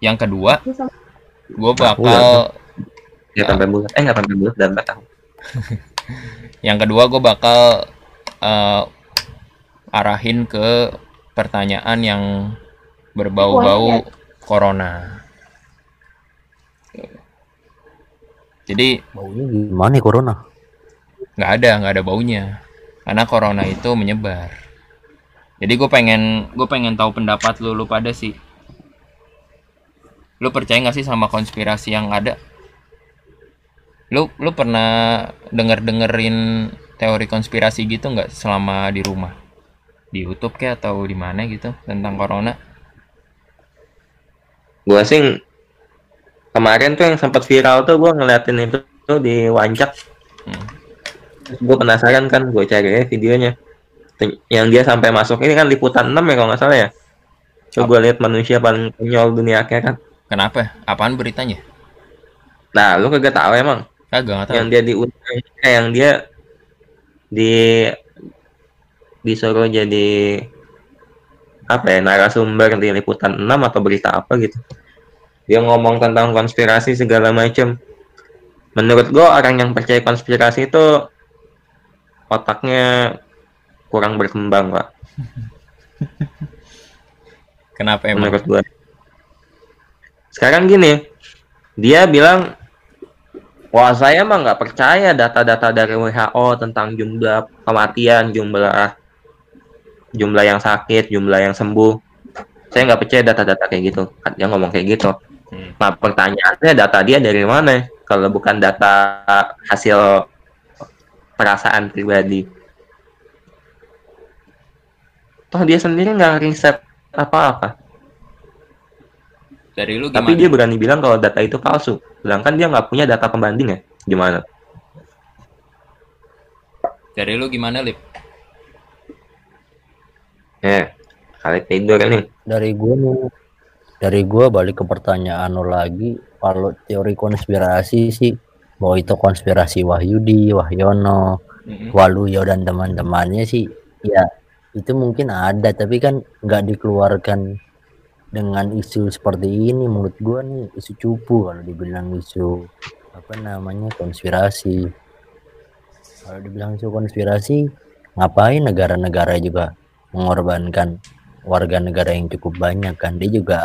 yang kedua gue bakal Ya sampai bulat. Eh nggak sampai bulat dan empat tahun. yang kedua gue bakal eh, arahin ke pertanyaan yang berbau-bau corona jadi Baunya gimana ya corona? nggak ada nggak ada baunya karena corona itu menyebar jadi gue pengen gue pengen tahu pendapat lu lu pada sih lu percaya nggak sih sama konspirasi yang ada lu lu pernah denger dengerin teori konspirasi gitu nggak selama di rumah di YouTube kayak atau di mana gitu tentang corona Gua sih kemarin tuh yang sempat viral tuh gua ngeliatin itu tuh di Wancak. Hmm. Terus gua penasaran kan, gue cari videonya. Yang dia sampai masuk ini kan liputan 6 ya kalau nggak salah ya. Coba lihat manusia paling konyol dunia akhirat. Kenapa? Apaan beritanya? Nah, lu kagak tahu emang. Kagak tahu. Yang dia diundang eh, yang dia di disuruh jadi apa ya narasumber di liputan 6 atau berita apa gitu. Dia ngomong tentang konspirasi segala macam menurut gua orang yang percaya konspirasi itu otaknya kurang berkembang pak. Kenapa emang? Menurut gua sekarang gini dia bilang wah saya mah nggak percaya data-data dari WHO tentang jumlah kematian jumlah jumlah yang sakit jumlah yang sembuh. Saya nggak percaya data-data kayak gitu dia ngomong kayak gitu. Hmm. nah pertanyaannya data dia dari mana? Kalau bukan data hasil perasaan pribadi. Toh dia sendiri nggak riset apa-apa dari lu Tapi gimana dia berani bilang kalau data itu palsu. Sedangkan dia nggak punya data pembanding ya. Gimana? dari lu gimana lip Eh, kali tidur nih. Dari gue nih, dari gue balik ke pertanyaan lo lagi. Kalau teori konspirasi sih, bahwa itu konspirasi Wahyudi, Wahyono, Mm-mm. Waluyo dan teman-temannya sih, ya itu mungkin ada, tapi kan nggak dikeluarkan dengan isu seperti ini. Menurut gue nih isu cupu kalau dibilang isu apa namanya konspirasi. Kalau dibilang isu konspirasi, ngapain negara-negara juga mengorbankan warga negara yang cukup banyak kan? Dia juga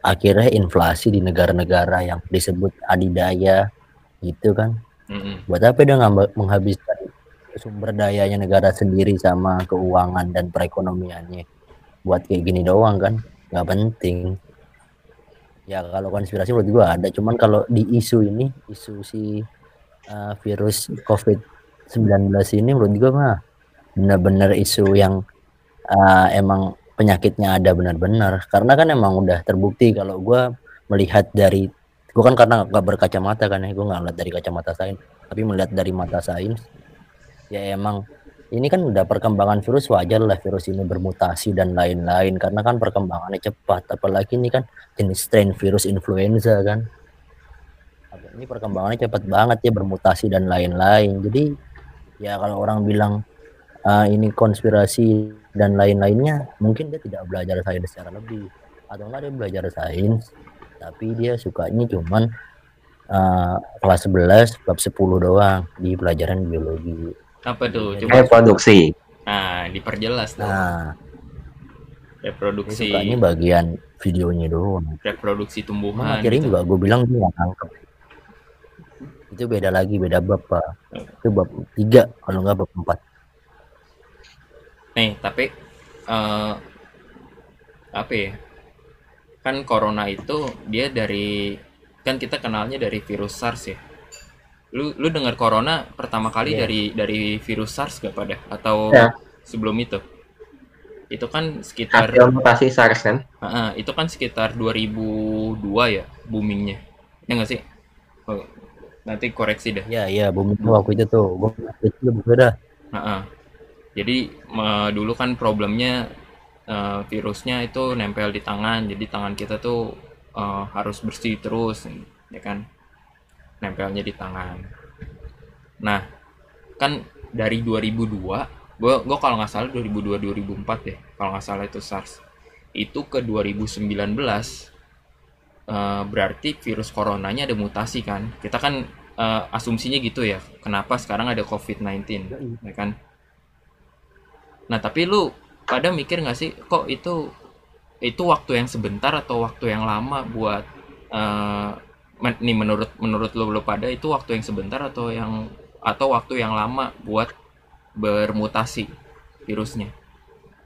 akhirnya inflasi di negara-negara yang disebut adidaya gitu kan? Mm-mm. buat apa dia menghabiskan sumber dayanya negara sendiri sama keuangan dan perekonomiannya buat kayak gini doang kan nggak penting. Ya kalau konspirasi menurut gua ada. Cuman kalau di isu ini isu si uh, virus covid 19 ini menurut gua mah benar-benar isu yang uh, emang penyakitnya ada benar-benar. Karena kan emang udah terbukti kalau gua melihat dari gua kan karena nggak berkacamata kan ya gua nggak ngeliat dari kacamata sains. Tapi melihat dari mata sains ya emang ini kan udah perkembangan virus wajar lah virus ini bermutasi dan lain-lain karena kan perkembangannya cepat. Apalagi ini kan jenis strain virus influenza kan. Ini perkembangannya cepat banget ya bermutasi dan lain-lain. Jadi ya kalau orang bilang "Ah, ini konspirasi dan lain-lainnya mungkin dia tidak belajar sains secara lebih. Atau enggak dia belajar sains tapi dia sukanya cuman eh, kelas 11 bab 10 doang di pelajaran biologi apa tuh? Coba. Reproduksi. nah diperjelas tuh. Nah. Reproduksi sukanya bagian videonya doang. Reproduksi tumbuhan akhirnya gitu. juga gue bilang dia nggak nangkep. Itu beda lagi beda bab pak. Itu bab tiga kalau nggak bab empat. Nih tapi eh apa ya? Kan corona itu dia dari kan kita kenalnya dari virus SARS ya lu lu dengar corona pertama kali Iya. dari dari virus SARS gak pada atau Iya. sebelum itu itu kan sekitar mutasi SARS kan? Ah, ah, itu kan sekitar 2002 ya boomingnya ya nggak sih Oh, nanti koreksi dah ya ya itu waktu itu tuh gue itu beda Ah, ah. Jadi me- dulu kan problemnya eh, virusnya itu nempel di tangan, jadi tangan kita tuh eh, harus bersih terus, ya kan? Nempelnya di tangan. Nah, kan dari 2002, gua gua kalau nggak salah 2002 2004 deh, kalau nggak salah itu SARS. Itu ke 2019 eh, berarti virus coronanya ada mutasi kan kita kan eh, asumsinya gitu ya kenapa sekarang ada COVID-19 ya kan nah tapi lu pada mikir nggak sih kok itu itu waktu yang sebentar atau waktu yang lama buat eh, men- nih menurut menurut lu lu pada itu waktu yang sebentar atau yang atau waktu yang lama buat bermutasi virusnya?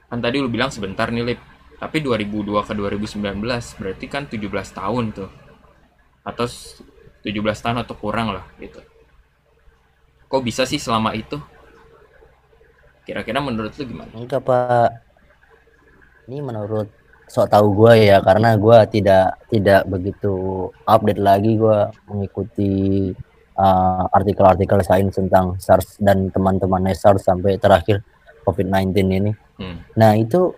Kan tadi lu bilang sebentar nih Lip. Tapi 2002 ke 2019 berarti kan 17 tahun tuh. Atau s- 17 tahun atau kurang lah gitu. Kok bisa sih selama itu? Kira-kira menurut lu gimana? Enggak pak. Ini menurut sok tahu gue ya karena gue tidak tidak begitu update lagi gue mengikuti uh, artikel-artikel sains tentang SARS dan teman-temannya SARS sampai terakhir COVID-19 ini. hmm. Nah itu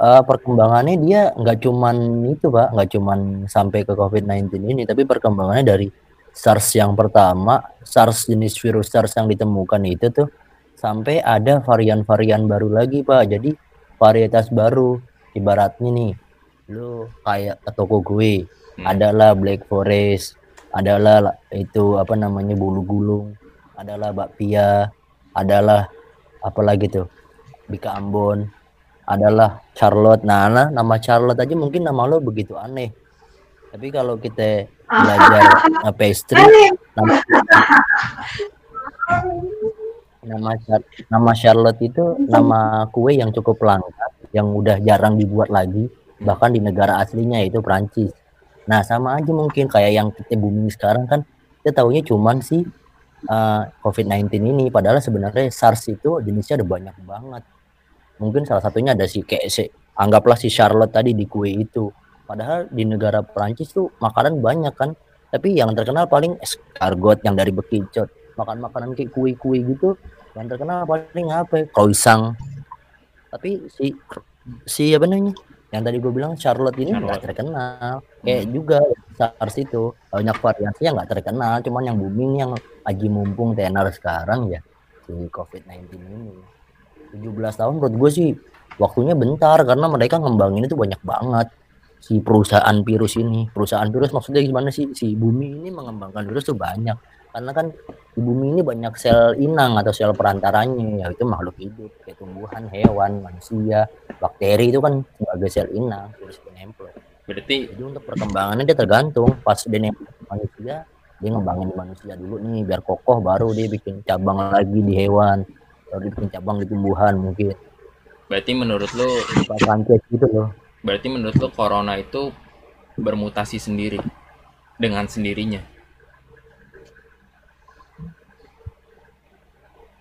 uh, perkembangannya dia nggak cuman itu pak, nggak cuman sampai ke COVID-19 ini, tapi perkembangannya dari SARS yang pertama, SARS jenis virus SARS yang ditemukan itu tuh sampai ada varian-varian baru lagi pak. Jadi varietas baru, ibaratnya nih, lu kayak ke toko gue, Hmm. adalah Black Forest, adalah la- itu apa namanya bulu gulung, adalah bakpia, adalah apa lagi tuh, Bika Ambon, adalah Charlotte. Nah, nah, nama Charlotte aja mungkin nama lo begitu aneh. Tapi kalau kita belajar pastry, nama, nama nama Charlotte itu nama kue yang cukup langka, yang udah jarang dibuat lagi, bahkan di negara aslinya yaitu Prancis. Nah, sama aja mungkin kayak yang kita booming sekarang kan, kita taunya cuman sih uh, COVID-19 ini, padahal sebenarnya SARS itu jenisnya ada banyak banget. Mungkin salah satunya ada si kayak si anggaplah si Charlotte tadi di kue itu. Padahal di negara Perancis tuh makanan banyak kan. Tapi yang terkenal paling escargot yang dari bekicot. Makan makanan kayak kue-kue gitu yang terkenal paling apa? Croissant tapi si si apa namanya? Yang tadi gue bilang Charlotte ini nggak terkenal. Kayak juga SARS itu banyak variasinya nggak terkenal cuman yang booming yang lagi mumpung tenar sekarang ya si COVID-19 ini. 17 tahun menurut gue sih waktunya bentar karena mereka ngembangin itu banyak banget. Si perusahaan virus ini perusahaan virus maksudnya gimana sih? Si bumi ini mengembangkan virus tuh banyak karena kan di bumi ini banyak sel inang atau sel perantaranya. Yaitu makhluk hidup kayak tumbuhan hewan manusia bakteri itu kan sebagai sel inang virus penempel berarti jadi untuk perkembangannya dia tergantung. Pas dia manusia dia ngembangin di manusia dulu nih biar kokoh baru dia bikin cabang lagi di hewan. Baru dia bikin cabang di tumbuhan mungkin. Berarti menurut Sanchez gitu loh. berarti menurut lu corona itu bermutasi sendiri dengan sendirinya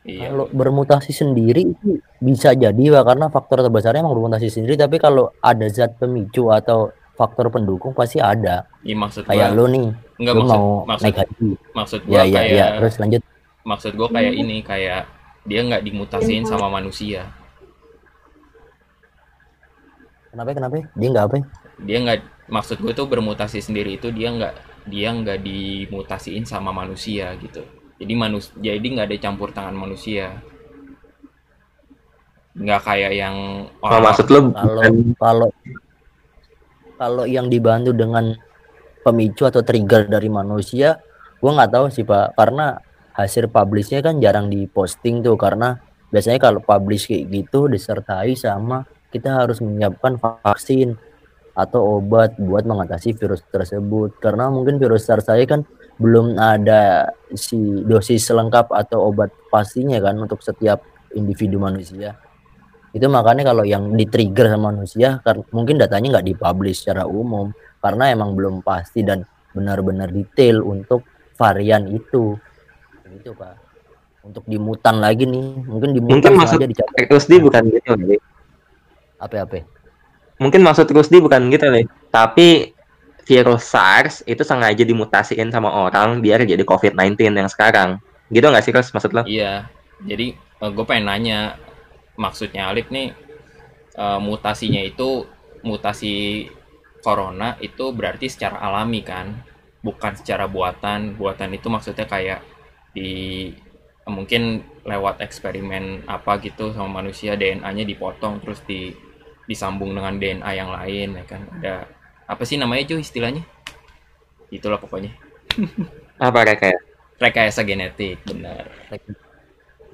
iya. Kalau bermutasi sendiri itu bisa jadi Pak karena faktor terbesarnya emang bermutasi sendiri tapi kalau ada zat pemicu atau faktor pendukung pasti ada. Iya maksud kayak gua lo nih enggak lo maksud mau maksud naik haji. maksud ya gua ya kayak ya terus lanjut. Maksud gua kayak ini kayak dia nggak dimutasiin sama manusia. Kenapa kenapa? Dia nggak apa? Dia nggak maksud gue tuh bermutasi sendiri itu dia nggak dia nggak dimutasiin sama manusia gitu jadi manus jadi nggak ada campur tangan manusia. Nggak kayak yang Oh, maksud lu kalau bukan kalau kalau yang dibantu dengan pemicu atau trigger dari manusia gua nggak tahu sih pak. Karena hasil publishnya kan jarang diposting tuh. Karena biasanya kalau publish kayak gitu disertai sama kita harus menyiapkan vaksin atau obat buat mengatasi virus tersebut. Karena mungkin virus SARS saya kan belum ada si dosis lengkap atau obat pastinya kan untuk setiap individu manusia. Itu makanya kalau yang di trigger sama manusia mungkin datanya nggak dipublish secara umum karena emang belum pasti dan benar-benar detail untuk varian itu. Gitu pak. Untuk dimutan lagi nih mungkin dimutan Mungkin maksud dicabut Rusdi bukan gitu nih. apa apa? Mungkin maksud Rusdi bukan gitu nih. Tapi virus SARS itu sengaja dimutasiin sama orang biar jadi COVID-19 yang sekarang. Gitu nggak sih, Rus, maksud lo? iya jadi gue pengen nanya maksudnya Alif nih eh, mutasinya itu mutasi corona itu berarti secara alami kan bukan secara buatan buatan itu maksudnya kayak di mungkin lewat eksperimen apa gitu sama manusia DNA-nya dipotong terus di disambung dengan DNA yang lain ya kan ada apa sih namanya cuy istilahnya itulah pokoknya Apa rekayasa? rekayasa genetik benar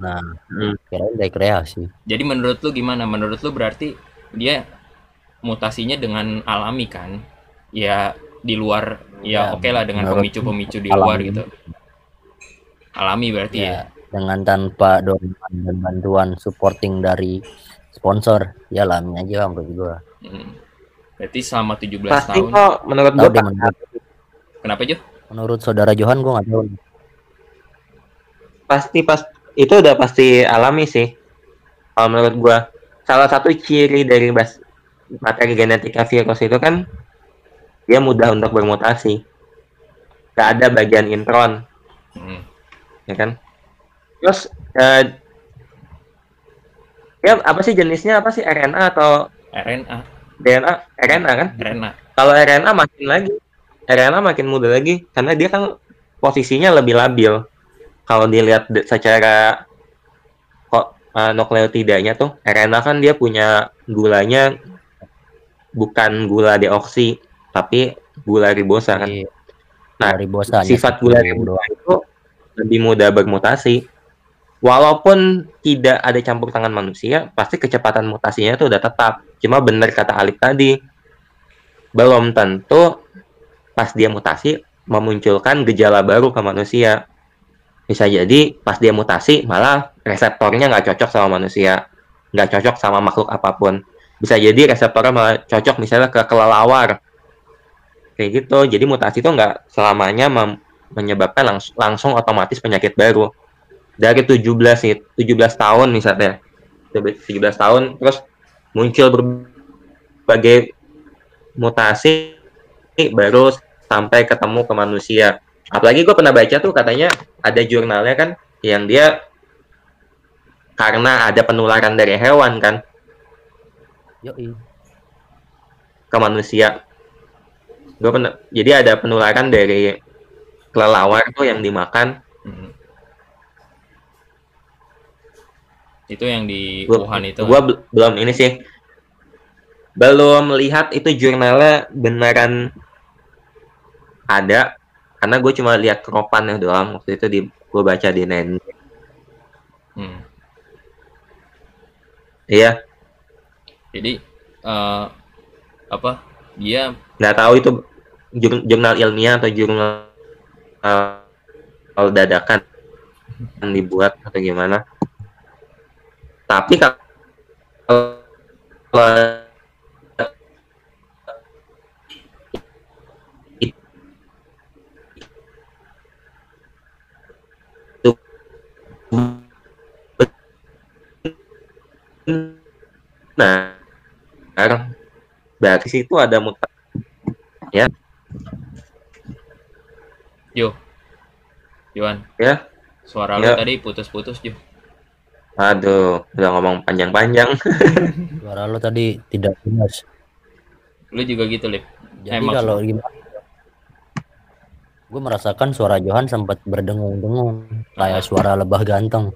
Nah, Hmm. kirain rekreasi. jadi menurut lu gimana menurut lu berarti dia mutasinya dengan alami kan ya di luar ya Ya, oke lah dengan pemicu-pemicu di alami. luar gitu alami berarti ya, Ya, dengan tanpa dorongan dan bantuan supporting dari sponsor, ya alami aja menurut gua. Hmm. Berarti selama 17 Pasti tahun kok menurut menurut, kenapa Jo? menurut saudara Johan gua nggak tahu. pasti pas itu udah pasti alami sih. Kalau menurut gua salah satu ciri dari bas materi genetika virus itu kan dia mudah untuk bermutasi. Gak ada bagian intron, Hmm. ya kan? Terus eh, ya apa sih jenisnya apa sih RNA atau RNA DNA? RNA kan? RNA Kalau RNA makin lagi, RNA makin mudah lagi karena dia kan posisinya lebih labil. Kalau dilihat secara kok uh, nukleotidanya tuh, RNA kan dia punya gulanya bukan gula deoksi, tapi gula ribosa kan. Jadi, Nah, dari bosan Sifat gula ribosa itu lebih mudah bermutasi. Walaupun tidak ada campur tangan manusia, pasti kecepatan mutasinya itu udah tetap. Cuma benar kata Alif tadi, belum tentu pas dia mutasi memunculkan gejala baru ke manusia. Bisa jadi pas dia mutasi malah reseptornya nggak cocok sama manusia, nggak cocok sama makhluk apa pun. Bisa jadi reseptornya malah cocok misalnya ke kelelawar. Kayak gitu. Jadi mutasi itu nggak selamanya menyebabkan langs- langsung otomatis penyakit baru. Dari 17 nih, 17 tahun misalnya. 17 tahun terus muncul berbagai mutasi baru sampai ketemu ke manusia. Apalagi gue pernah baca tuh katanya ada jurnalnya kan yang dia karena ada penularan dari hewan kan Yoi. ke manusia. Gue pernah jadi ada penularan dari kelelawar tuh yang dimakan. Hmm. Itu yang di Gua, Wuhan itu gua bel- belum ini sih. Belum lihat itu jurnalnya beneran ada karena gue cuma lihat kropannya doang waktu itu di gue baca di net. Hmm. Iya, jadi eh, apa dia nggak tahu itu jur- jurnal ilmiah atau jurnal uh, dadakan yang dibuat atau gimana. Tapi kalau itu nah berarti situ ada mutasi Jo Johan ya. Suara Ya. tadi putus-putus Jo Aduh, udah ngomong panjang-panjang. Suara lo tadi tidak jelas. lu juga gitu Lip Jadi Emang kalau gimana? Gue merasakan suara Johan sempat berdengung-dengung kayak suara lebah ganteng.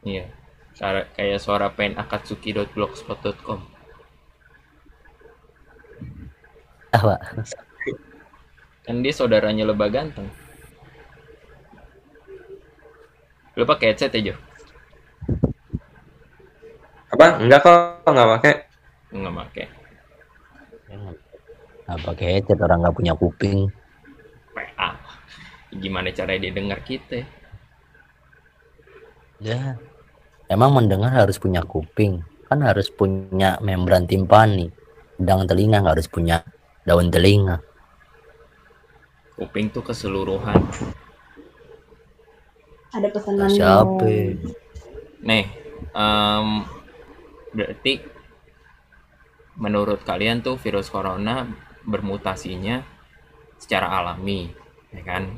iya Suara- kayak suara pen akatsuki.blogspot.com Ah, Pak. kan dia saudaranya lebah ganteng lu pakai headset ya Jo Apa? Enggak kok, enggak pakai. nggak pakai Nah, pakai headset orang nggak punya kuping. PA gimana caranya dia dengar kita Ya. Emang mendengar harus punya kuping. Kan harus punya membran timpani. Sedang telinga nggak harus punya daun telinga. kuping tuh keseluruhan Ada pesanan Siapa? nih em, berarti menurut kalian tuh virus corona bermutasinya secara alami ya kan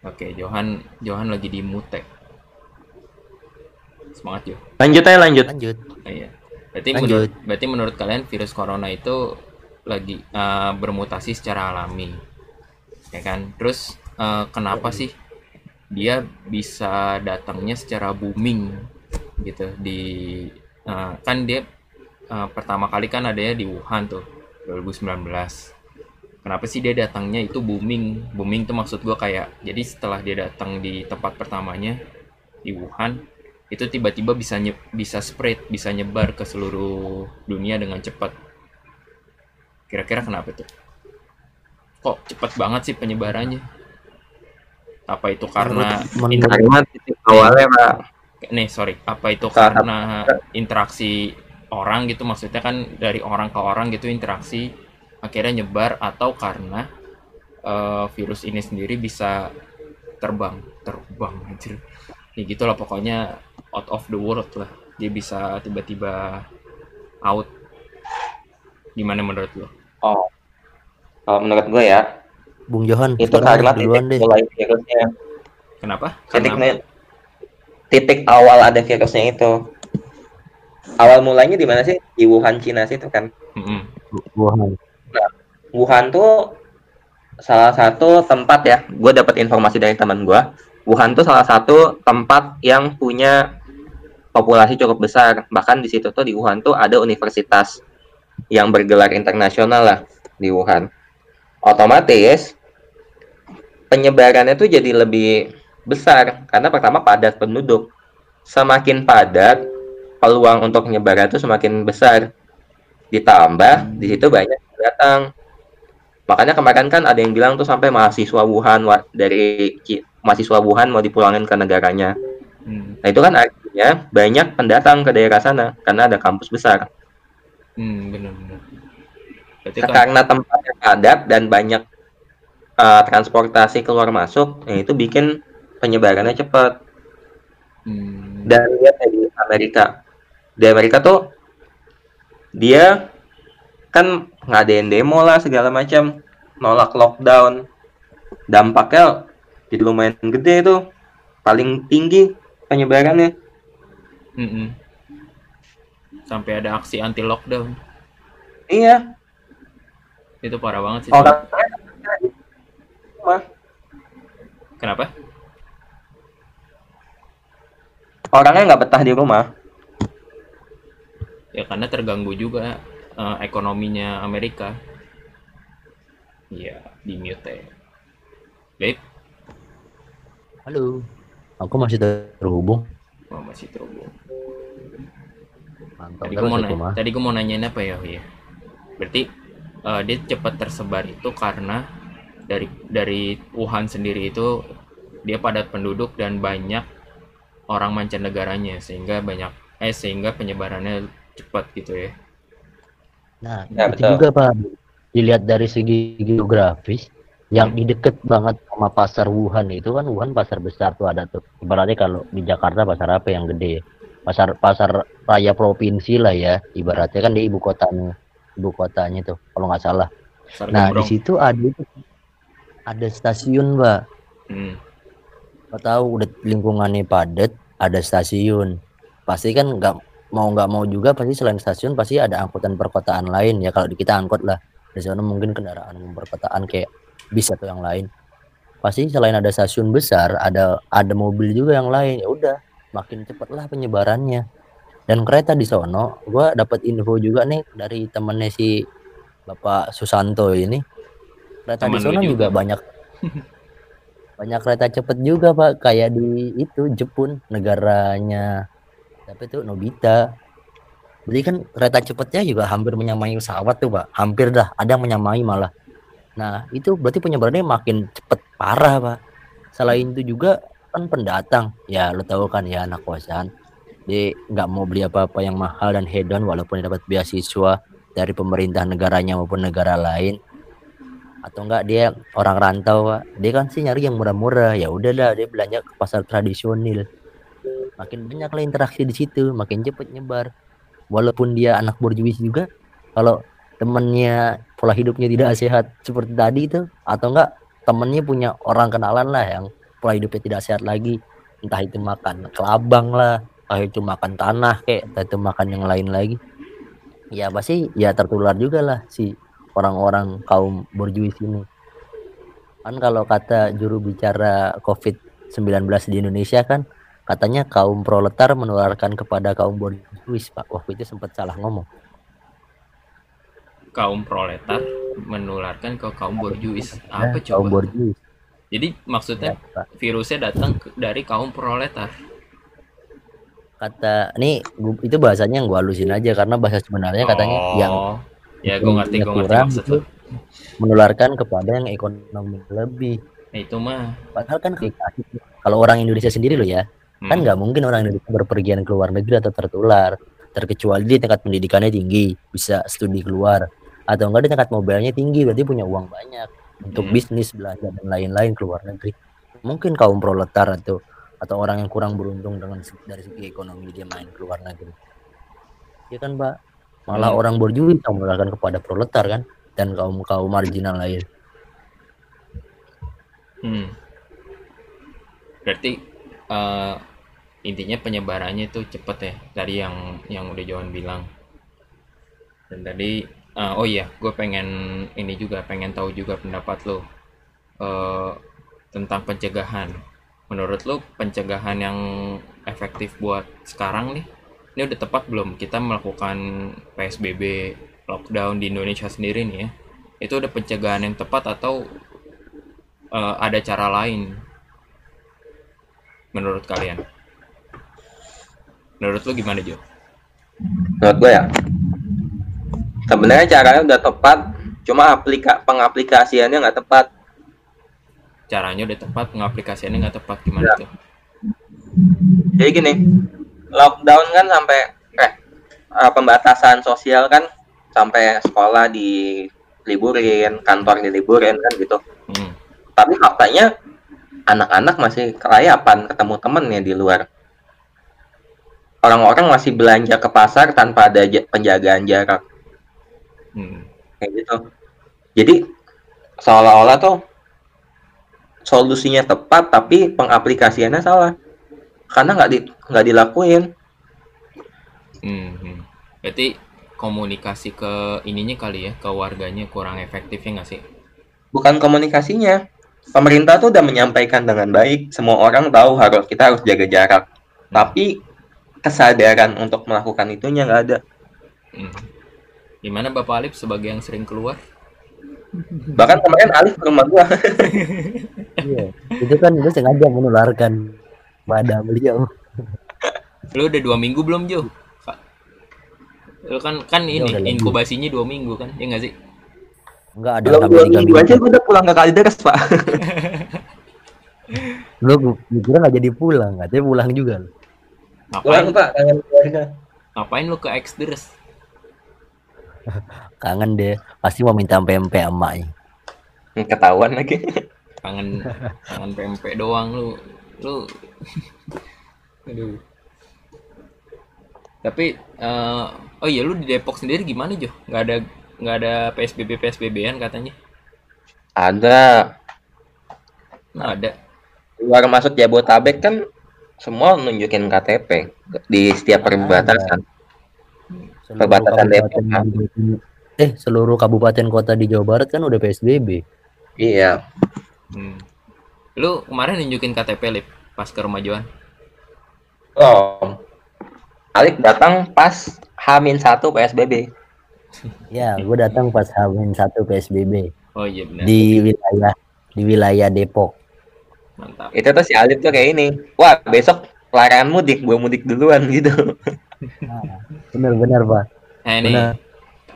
oke Johan Johan lagi di mute semangat Jo Lanjut aja lanjut. Lanjut. Ah, iya berarti Lanjut. menurut berarti menurut kalian virus corona itu lagi eh, bermutasi secara alami ya kan terus eh, kenapa sih dia bisa datangnya secara booming gitu di eh, kan dia eh, pertama kali kan adanya di Wuhan tuh 2019 kenapa sih dia datangnya itu booming? Booming tuh maksud gue kayak jadi setelah dia datang di tempat pertamanya di Wuhan itu tiba-tiba bisa nye, bisa spread bisa nyebar ke seluruh dunia dengan cepat. Kira-kira kenapa tuh? Kok cepat banget sih penyebarannya? Apa itu karena menurut- titik awalnya pak nih sorry. Apa itu Saat- karena interaksi orang gitu? Maksudnya kan dari orang ke orang gitu interaksi akhirnya nyebar atau karena eh, virus ini sendiri bisa terbang terbang anjir. Ya gitu lah pokoknya out of the world lah. Dia bisa tiba-tiba out. Gimana menurut lo? Oh. Kalau menurut gue ya Bung Johan itu karena duluan titik deh. mulai virusnya. Kenapa? Karena titik awal ada virusnya itu. Awal mulanya di mana sih? Di Wuhan Cina sih itu kan. Wuhan. Wuhan tuh salah satu tempat ya. Gue dapat informasi dari teman gue Wuhan tuh salah satu tempat yang punya populasi cukup besar. Bahkan di situ tuh di Wuhan tuh ada universitas yang bergelar internasional lah di Wuhan. Otomatis penyebarannya tuh jadi lebih besar. Karena pertama padat penduduk. Semakin padat peluang untuk penyebaran itu semakin besar. Ditambah di situ banyak yang datang. Makanya kemarin kan ada yang bilang tuh sampai mahasiswa Wuhan dari mahasiswa Wuhan mau dipulangin ke negaranya. Hmm. nah itu kan artinya banyak pendatang ke daerah sana karena ada kampus besar. Hmm, benar-benar kan karena tempatnya padat dan banyak uh, transportasi keluar masuk ya itu bikin penyebarannya cepat. Hmm, dan lihat ya di Amerika. Di Amerika tuh dia kan ngadain demo lah segala macam. Nolak lockdown. Dampaknya jadi lumayan gede tuh. Paling tinggi penyebarannya. Mm-mm. sampai ada aksi anti lockdown iya. Itu parah banget sih. Orang kenapa orangnya nggak betah di rumah. Ya karena terganggu juga eh, ekonominya Amerika. Iya di mute. Ya baik halo. Aku masih terhubung. Oh, masih terhubung. Mantap tadi gue mau nanya, tadi gue mau nanyain apa ya ya berarti eh, dia cepat tersebar itu karena dari dari Wuhan sendiri itu dia padat penduduk dan banyak orang mancanegaranya sehingga banyak eh sehingga penyebarannya cepat gitu ya Nah, Ya, itu betul. juga Pak. Dilihat dari segi geografis, yang di deket banget sama pasar Wuhan itu kan Wuhan pasar besar tuh ada tuh. Ibaratnya kalau di Jakarta pasar apa yang gede? Pasar pasar raya provinsi lah ya. Ibaratnya kan di ibu kotanya, ibu kotanya tuh kalau nggak salah. Pasar Nah, di situ ada itu ada stasiun, Mbak. Hmm, tahu udah lingkungannya padat, ada stasiun. Pasti kan nggak mau nggak mau juga pasti selain stasiun pasti ada angkutan perkotaan lain ya kalau di kita angkot lah. Di sana mungkin kendaraan perkotaan kayak bis atau yang lain. Pasti selain ada stasiun besar ada ada mobil juga yang lain. Ya udah makin cepat lah penyebarannya. Dan kereta di sono gua dapat info juga nih dari temennya si Bapak Susanto ini. Kereta di Temen lu sono juga juga. banyak banyak kereta cepet juga pak. Kayak di itu Jepun negaranya. Tapi itu? Nobita. Jadi kan kereta cepetnya juga hampir menyamai pesawat tuh pak. Hampir dah ada yang menyamai malah. Nah itu berarti penyebarannya makin cepet parah pak. Selain itu juga kan pendatang. Ya lo tahu kan ya anak kosan. Dia nggak mau beli apa-apa yang mahal dan hedon walaupun dapat beasiswa dari pemerintah negaranya maupun negara lain atau enggak dia orang rantau pak. Dia kan sih nyari yang murah-murah. Ya udahlah dia belanja ke pasar tradisional. Makin banyak lah interaksi di situ makin cepet nyebar. Walaupun dia anak borjuis juga kalau temennya pola hidupnya tidak sehat seperti tadi itu atau enggak temennya punya orang kenalan lah yang pola hidupnya tidak sehat lagi. Entah itu makan kelabang lah entah itu makan tanah kayak entah itu makan yang lain lagi. Ya pasti ya tertular juga lah si orang-orang kaum borjuis ini. Kan kalau kata juru bicara COVID-19 di Indonesia kan katanya kaum proletar menularkan kepada kaum borjuis pak. Waktu itu sempat salah ngomong. Kaum proletar menularkan ke kaum borjuis. Apa Ya, kaum coba? borjuis. Jadi maksudnya ya, Pak. virusnya datang dari kaum proletar. Kata ini itu bahasanya yang gua halusin aja karena bahasa sebenarnya katanya yang Oh, ya gue ngerti gue ngerti maksud itu menularkan kepada yang ekonomi lebih. Nah, itu mah. Padahal kan kalau orang Indonesia sendiri loh ya hmm, kan nggak mungkin orang Indonesia berpergian ke luar negeri atau tertular terkecuali di tingkat pendidikannya tinggi bisa studi keluar atau enggak di tingkat mobilnya tinggi berarti punya uang banyak untuk Hmm. bisnis belanja dan lain-lain ke luar negeri. Mungkin kaum proletar atau atau orang yang kurang beruntung dengan dari segi ekonomi dia main ke luar negeri. Ya kan mbak malah Hmm. orang borjuis yang menularkan kepada proletar kan dan kaum kaum marginal lain hmm. berarti eh, intinya penyebarannya itu cepet ya tadi yang yang udah Johan bilang dan tadi eh, oh iya gue pengen ini juga pengen tahu juga pendapat lo eh, tentang pencegahan menurut lo pencegahan yang efektif buat sekarang nih ini udah tepat belum kita melakukan PSBB lockdown di Indonesia sendiri nih ya? Itu udah pencegahan yang tepat atau eh, ada cara lain? Menurut kalian? Menurut lo gimana Jo? menurut gue ya sebenarnya caranya udah tepat cuma aplika pengaplikasiannya nggak tepat. Caranya udah tepat pengaplikasiannya nggak tepat gimana tuh? Jadi gini lockdown kan sampai eh eh, pembatasan sosial kan sampai sekolah diliburin kantor diliburin kan gitu. Hmm. tapi faktanya anak-anak masih kelayapan ketemu temennya di luar. Orang-orang masih belanja ke pasar tanpa ada ja- penjagaan jarak. Hmm. kayak gitu. Jadi seolah-olah tuh solusinya tepat tapi pengaplikasiannya salah karena nggak di nggak dilakuin. Hmm, hmm. berarti komunikasi ke ininya kali ya ke warganya kurang efektif ya nggak sih? Bukan komunikasinya. Pemerintah tuh udah menyampaikan dengan baik. Semua orang tahu harus kita harus jaga jarak. Tapi kesadaran untuk melakukan itunya nggak ada. Hmm. gimana Bapak Alif sebagai yang sering keluar? Bahkan kemarin Alif ke rumah gua. Iya itu kan itu sengaja menularkan pada beliau. Lu udah dua minggu belum Jo? Lu kan kan Ya, ini lebih. inkubasinya dua minggu kan ya nggak sih? Enggak ada belum dua minggu minggu. aja gua udah pulang ke Kalideres pak. Lu kira nggak jadi pulang katanya pulang juga lu. pulang ngapain pak kangen keluarga. Ngapain lu ke Exdres kangen deh pasti mau minta PMP emaknya ketahuan lagi. Kangen kangen PMP doang lu. Lu aduh. Tapi eh, oh iya lu di Depok sendiri gimana Jo? Nggak ada nggak ada PSBB PSBB-an katanya? Ada. Nah ada. Luar masuk Jabotabek kan semua nunjukin KTP di setiap perbatasan. Seluruh Perbatasan kabupaten Depok. eh seluruh kabupaten kota di Jawa Barat kan udah PSBB iya. Hmm. lu kemarin nunjukin KTP lip pas ke rumah Johan? Oh Alif datang pas Hamin satu PSBB ya gue datang pas Hamin satu PSBB oh iya benar. Di wilayah di wilayah Depok. Mantap. Itu tuh si Alif tuh kayak ini wah besok larangan mudik gue mudik duluan gitu. Bener-bener pak. Nah ini Benar.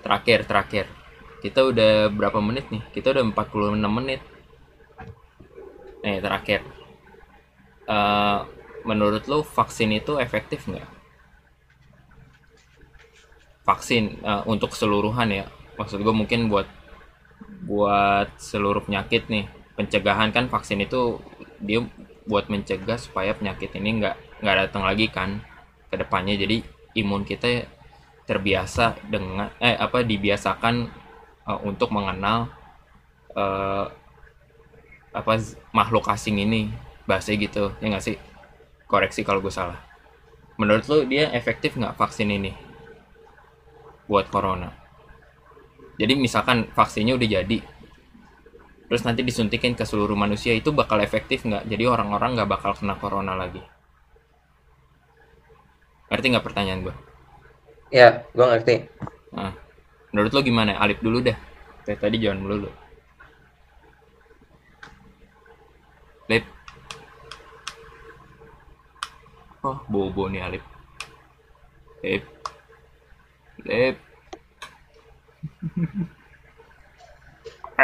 terakhir terakhir. Kita udah berapa menit nih? Kita udah 46 menit. Nih terakhir Eh, menurut lo vaksin itu efektif nggak? Vaksin eh, untuk keseluruhan ya. Maksud gue mungkin buat buat seluruh penyakit nih. Pencegahan kan vaksin itu dia buat mencegah supaya penyakit ini nggak nggak datang lagi kan ke depannya. Jadi imun kita terbiasa dengan eh apa dibiasakan eh, untuk mengenal eh, apa makhluk asing ini bahasa gitu ya nggak sih koreksi kalau gue salah menurut lo dia efektif nggak vaksin ini buat corona jadi misalkan vaksinnya udah jadi terus nanti disuntikin ke seluruh manusia itu bakal efektif nggak jadi orang-orang nggak bakal kena corona lagi ngerti nggak pertanyaan gue ya gue ngerti Nah, menurut lo gimana? Alip dulu dah. Kayak tadi jangan melulu. Lip. Oh, bobo nih Alip. Lip. Lip.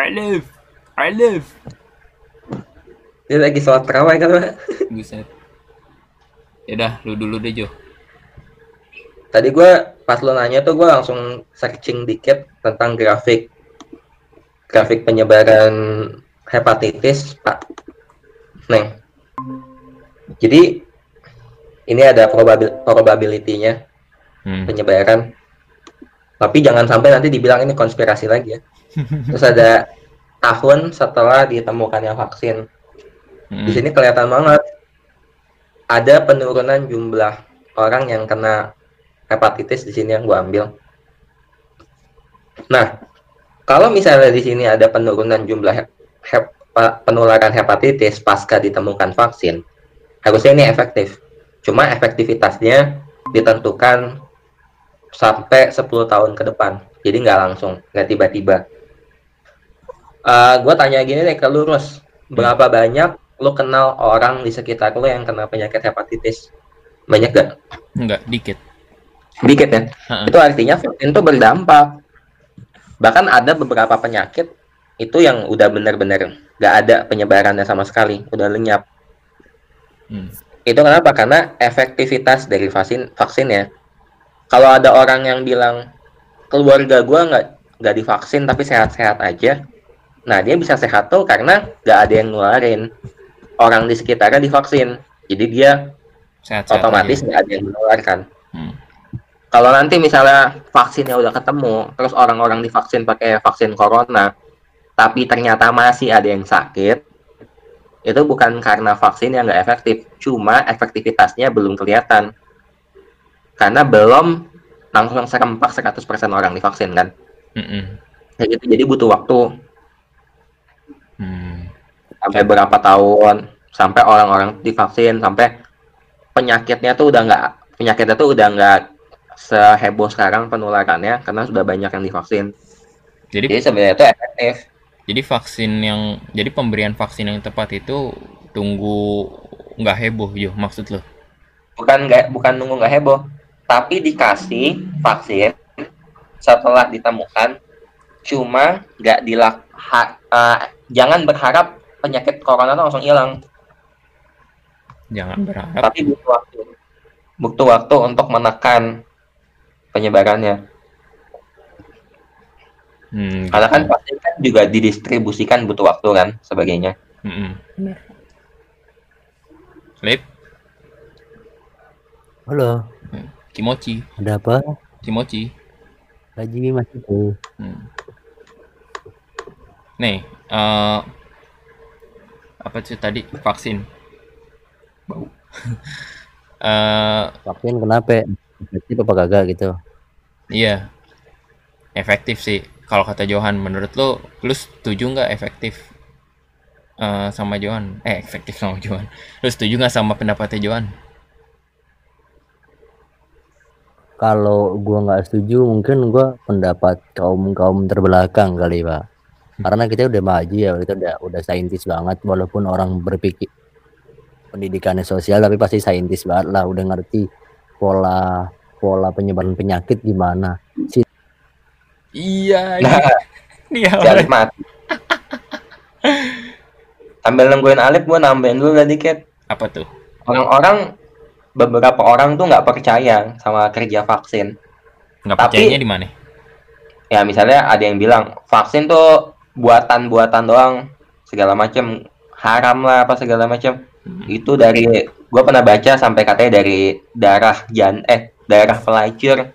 Alif. Alif. Dia lagi sholat terawih kan, Pak? Buset. Yaudah, lu dulu deh Jo. Tadi gue pas lo nanya tuh gue langsung searching dikit tentang grafik grafik penyebaran hepatitis Pak Neng. Jadi ini ada probabil probability-nya Hmm. penyebaran. Tapi jangan sampai nanti dibilang ini konspirasi lagi ya. Terus ada tahun setelah ditemukannya vaksin. Hmm. Di sini kelihatan banget ada penurunan jumlah orang yang kena hepatitis di sini yang gua ambil. Nah, kalau misalnya di sini ada penurunan jumlah hep- hep- pa- penularan hepatitis pasca ditemukan vaksin, harusnya ini efektif. Cuma efektivitasnya ditentukan sampai 10 tahun ke depan. Jadi nggak langsung, nggak tiba-tiba. gue tanya gini deh ke lu, Rus. Berapa banyak lu kenal orang di sekitar lu yang kena penyakit hepatitis? Banyak gak? Enggak, dikit. Dikit ya? Ha-ha. Itu artinya vaksin itu berdampak. Bahkan ada beberapa penyakit itu yang udah benar-benar nggak ada penyebarannya sama sekali, udah lenyap. Hmm. Itu kenapa? Karena efektivitas dari vaksin vaksinnya. Kalau ada orang yang bilang keluarga gua nggak nggak divaksin tapi sehat-sehat aja, nah dia bisa sehat tuh karena nggak ada yang nularin orang di sekitarnya divaksin, jadi dia Sehat-sehat otomatis aja. nggak ada yang menularkan. Hmm. Kalau nanti misalnya vaksinnya udah ketemu, terus orang-orang divaksin pakai vaksin corona, tapi ternyata masih ada yang sakit, itu bukan karena vaksin yang nggak efektif, cuma efektivitasnya belum kelihatan. Karena belum langsung serempak 100% orang divaksin kan. Mm-mm. Kayak gitu, jadi butuh waktu Hmm. sampai berapa tahun, sampai orang-orang divaksin, sampai penyakitnya tuh udah nggak, penyakitnya tuh udah nggak seheboh sekarang penularannya karena sudah banyak yang divaksin. Jadi Jadi sebenarnya itu efektif. Jadi vaksin yang jadi pemberian vaksin yang tepat itu tunggu nggak heboh yo maksud lo. Bukan nggak bukan nunggu nggak heboh, tapi dikasih vaksin setelah ditemukan cuma nggak dilak ha- eh, jangan berharap penyakit corona langsung hilang, Jangan berharap. tapi butuh waktu. Butuh waktu untuk menekan penyebarannya. Hmm, Karena kan gitu. vaksin kan juga didistribusikan butuh waktu kan sebagainya. Benar. Lip, Halo, kimochi, ada apa? kimochi. Lagi masih tuh. Hmm. Nih, eh apa sih tadi vaksin? Bau. Eh, Vaksin kenapa? Efektif apa kagak gitu? iya, efektif sih. Kalau kata Johan, menurut lo, lu setuju nggak efektif eh, sama Johan? Eh, efektif sama Johan. Lu setuju nggak sama pendapatnya Johan? Kalau gua nggak setuju, mungkin gua pendapat kaum kaum terbelakang kali pak. Karena kita udah maju ya, kita udah udah saintis banget. Walaupun orang berpikir pendidikannya sosial, tapi pasti saintis banget lah. Udah ngerti pola pola penyebaran penyakit gimana. Si Iya, Nah, iya. si Alif mati. Sambil nungguin Alif, gue nambahin dulu lah dikit. Apa tuh? Orang-orang, beberapa orang tuh nggak percaya sama kerja vaksin. Nggak percayanya di mana? Ya misalnya ada yang bilang, vaksin tuh buatan-buatan doang, segala macem haram lah apa segala macem. Hmm. Itu dari, gue pernah baca sampai katanya dari darah jan, eh darah pelacur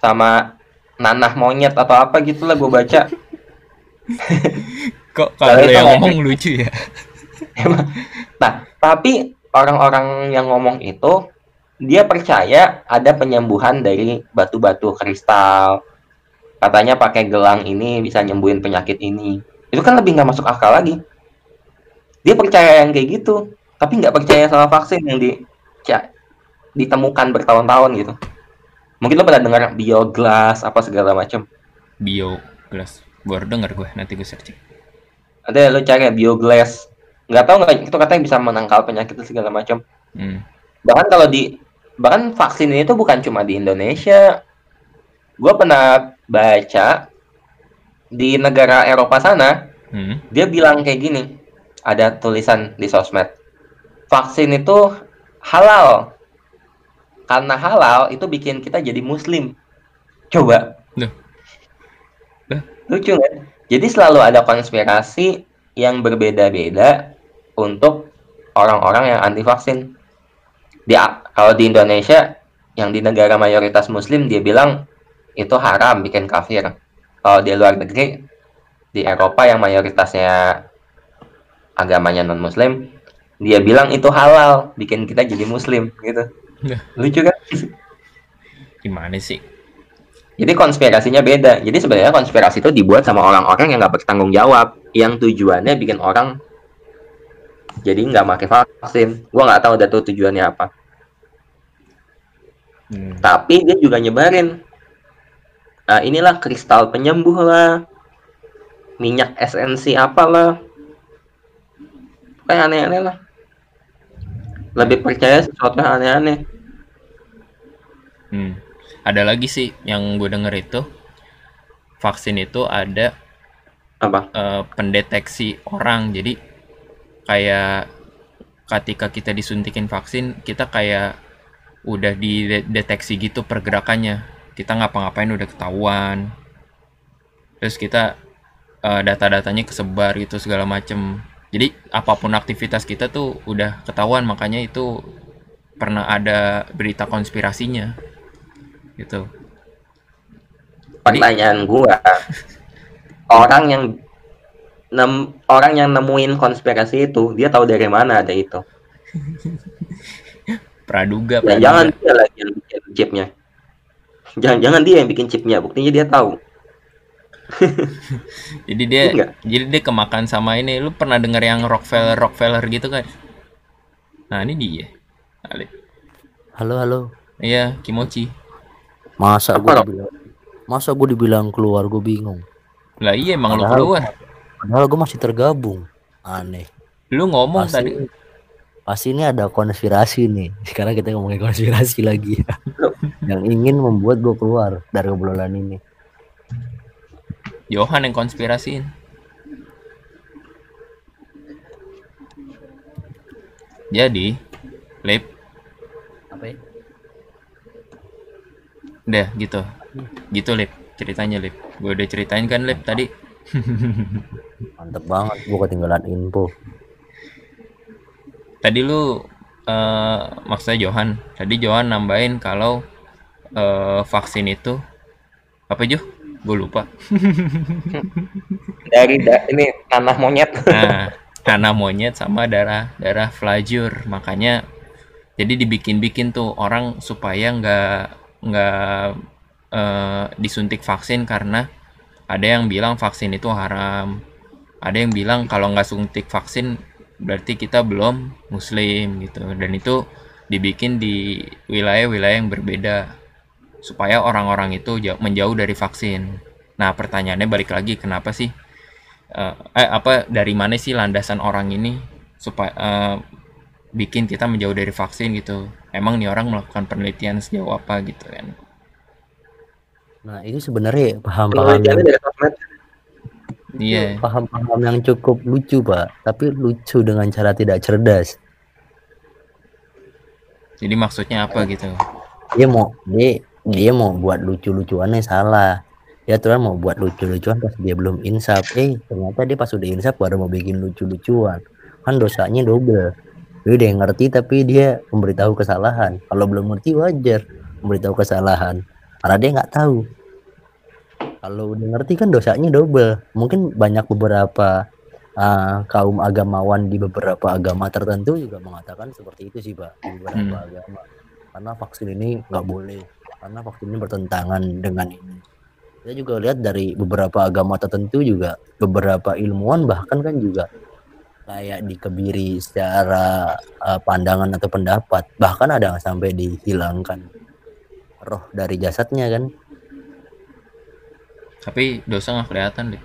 sama nanah monyet atau apa gitu lah gue baca. Kok Kalau yang ngomong lucu ya? Nah, tapi orang-orang yang ngomong itu dia percaya ada penyembuhan dari batu-batu kristal. Katanya pakai gelang ini bisa nyembuhin penyakit ini. Itu kan lebih nggak masuk akal lagi. Dia percaya yang kayak gitu, tapi nggak percaya sama vaksin yang di ya, ditemukan bertahun-tahun gitu. Mungkin lo pernah dengar bioglas apa segala macam. Bio gelas. baru denger gue nanti gue searching ada lu cari bioglass nggak tahu nggak itu katanya bisa menangkal penyakit dan segala macam hmm. bahkan kalau di bahkan vaksin ini tuh bukan cuma di Indonesia gue pernah baca di negara Eropa sana Hmm. dia bilang kayak gini ada tulisan di sosmed vaksin itu halal karena halal itu bikin kita jadi muslim coba Loh. Loh. lucu kan jadi selalu ada konspirasi yang berbeda-beda untuk orang-orang yang anti vaksin di kalau di Indonesia yang di negara mayoritas muslim dia bilang itu haram bikin kafir kalau di luar negeri di Eropa yang mayoritasnya agamanya non muslim dia bilang itu halal bikin kita jadi muslim gitu Nah. lucu kan? Gimana sih? Jadi konspirasinya beda. Jadi sebenarnya konspirasi itu dibuat sama orang-orang yang nggak bertanggung jawab. Yang tujuannya bikin orang jadi nggak pakai vaksin. Gua nggak tahu dah tuh tujuannya apa. Hmm. tapi dia juga nyebarin "Ah, inilah kristal penyembuh lah. Minyak esensi apalah. Kayak aneh-aneh lah lebih percaya sesuatu yang aneh-aneh. Hmm. ada lagi sih yang gue denger itu vaksin itu ada apa? eh, pendeteksi orang. Jadi kayak ketika kita disuntikin vaksin kita kayak udah dideteksi gitu pergerakannya. Kita ngapa-ngapain udah ketahuan. Terus kita eh, data-datanya kesebar gitu segala macem jadi apa pun aktivitas kita tuh udah ketahuan makanya itu pernah ada berita konspirasinya. Gitu. Pertanyaan gua orang yang nem, orang yang nemuin konspirasi itu dia tahu dari mana ada itu? Praduga Ya, praduga. jangan dia lagi yang bikin chipnya. Jangan jangan dia yang bikin chipnya buktinya dia tahu jadi dia Iya nggak? jadi dia kemakan sama ini lu pernah denger yang Rockefeller Rockefeller gitu kan nah ini dia Alif. Halo halo. iya Kimochi Masa gue dibilang Masa gue dibilang keluar gue bingung. lah iya emang lu keluar Padahal gue masih tergabung. Aneh. lu ngomong Pasti, tadi pasti ini ada konspirasi nih. Sekarang kita ngomongin konspirasi lagi. yang ingin membuat gue keluar dari obrolan ini. Johan yang konspirasiin. Jadi Lip. Apa ya? udah gitu. Gitu Lip. Ceritanya Lip. Gue udah ceritain kan Lip tadi. Mantep banget. Gue ketinggalan info. tadi lu eh maksudnya Johan. Tadi Johan nambahin kalau eh, vaksin itu apa Jo gue lupa. Dari da- ini tanah monyet. Nah karena monyet sama darah darah flajur. Makanya jadi dibikin-bikin tuh orang supaya nggak nggak eh, disuntik vaksin karena ada yang bilang vaksin itu haram. Ada yang bilang kalau nggak suntik vaksin berarti kita belum muslim gitu. Dan itu dibikin di wilayah-wilayah yang berbeda supaya orang-orang itu jauh- menjauh dari vaksin. Nah pertanyaannya balik lagi kenapa sih eh, eh apa dari mana sih landasan orang ini supaya eh, bikin kita menjauh dari vaksin gitu? Emang nih orang melakukan penelitian sejauh apa gitu kan? Nah itu sebenarnya paham-paham yang iya. Paham-paham yang cukup lucu pak, tapi lucu dengan cara tidak cerdas. jadi maksudnya apa gitu? Dia mau dia dia mau buat lucu-lucuannya salah. Dia tuh mau buat lucu-lucuan pas dia belum insaf. Eh ternyata dia pas udah insaf baru mau bikin lucu-lucuan. Kan dosanya double. Dia udah ngerti tapi dia memberitahu kesalahan. Kalau belum ngerti wajar memberitahu kesalahan. Karena dia nggak tahu. Kalau udah ngerti kan dosanya double. Mungkin banyak beberapa ah, kaum agamawan di beberapa agama tertentu juga mengatakan seperti itu sih pak di beberapa Hmm. agama. Karena vaksin ini nggak boleh. Karena vaksin ini bertentangan dengan ini. Saya juga lihat dari beberapa agama tertentu juga beberapa ilmuwan bahkan kan juga kayak dikebiri secara uh, pandangan atau pendapat bahkan ada yang sampai dihilangkan roh dari jasadnya kan tapi dosa nggak kelihatan deh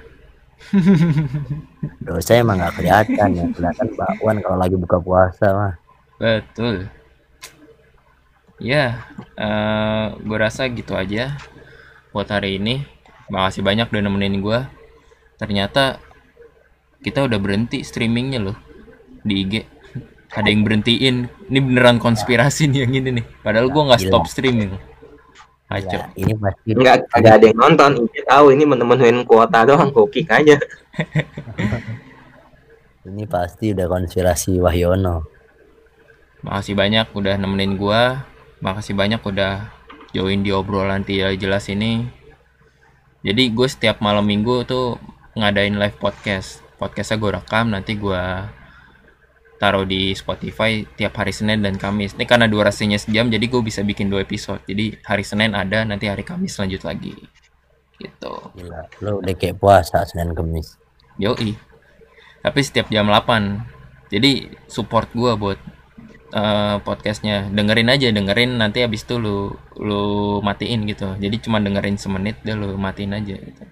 Dosa emang nggak kelihatan ya, kelihatan bakwan kalau lagi buka puasa mah. betul ya eh gue rasa gitu aja buat hari ini makasih banyak udah nemenin gue ternyata kita udah berhenti streamingnya loh di IG ada yang berhentiin ini beneran konspirasi nih yang ini nih padahal gue nggak stop streaming. Ya, ini pasti Enggak, ada ada yang nonton. Ini tahu ini menemuin kuota doang, gue kick aja. ini pasti udah konspirasi Wahyono. Makasih banyak udah nemenin gua. Makasih banyak udah join di obrolan tidak jelas ini. Jadi gue setiap malam minggu tuh ngadain live podcast. Podcastnya gue rekam nanti gua taruh di Spotify tiap hari Senin dan Kamis. Ini karena durasinya sejam jadi gue bisa bikin dua episode. Jadi hari Senin ada nanti hari Kamis lanjut lagi. Gitu. Gila, lo udah kayak puasa Senin Kemis. Yoi. Tapi setiap jam 8. Jadi support gua buat eh, podcastnya. Dengerin aja, dengerin nanti habis itu lu lu matiin gitu. Jadi cuma dengerin semenit deh lu matiin aja gitu.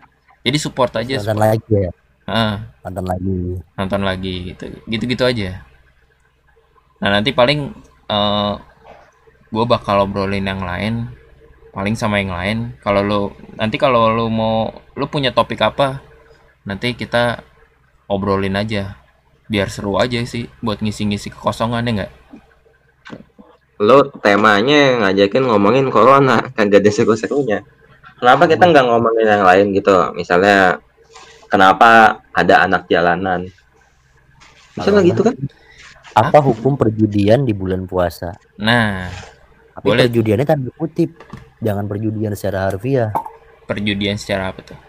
Jadi support aja. Nonton support. lagi ya, Ah, nonton lagi. nonton lagi gitu. Gitu-gitu aja. Nah, nanti paling eh gue bakal obrolin yang lain paling sama yang lain kalau lu nanti kalau lu mau lu punya topik apa nanti kita obrolin aja biar seru aja sih buat ngisi-ngisi kekosongan ya nggak Lo temanya ngajakin ngomongin corona, kagak ada seru-serunya. Kenapa kita nggak ngomongin yang lain gitu? Misalnya, kenapa ada anak jalanan? Nggak gitu kan? Apa hukum perjudian di bulan puasa? nah Tapi Boleh. perjudiannya tanda kutip, jangan perjudian secara harfiah. perjudian secara apa tuh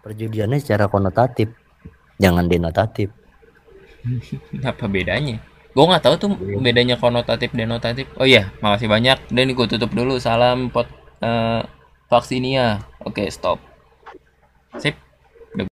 Perjudiannya secara konotatif, jangan denotatif. apa bedanya gue nggak tahu tuh bedanya konotatif denotatif. Oh iya makasih banyak. Dan gue tutup dulu. Salam pot eh, vaksinia. Oke stop. Sip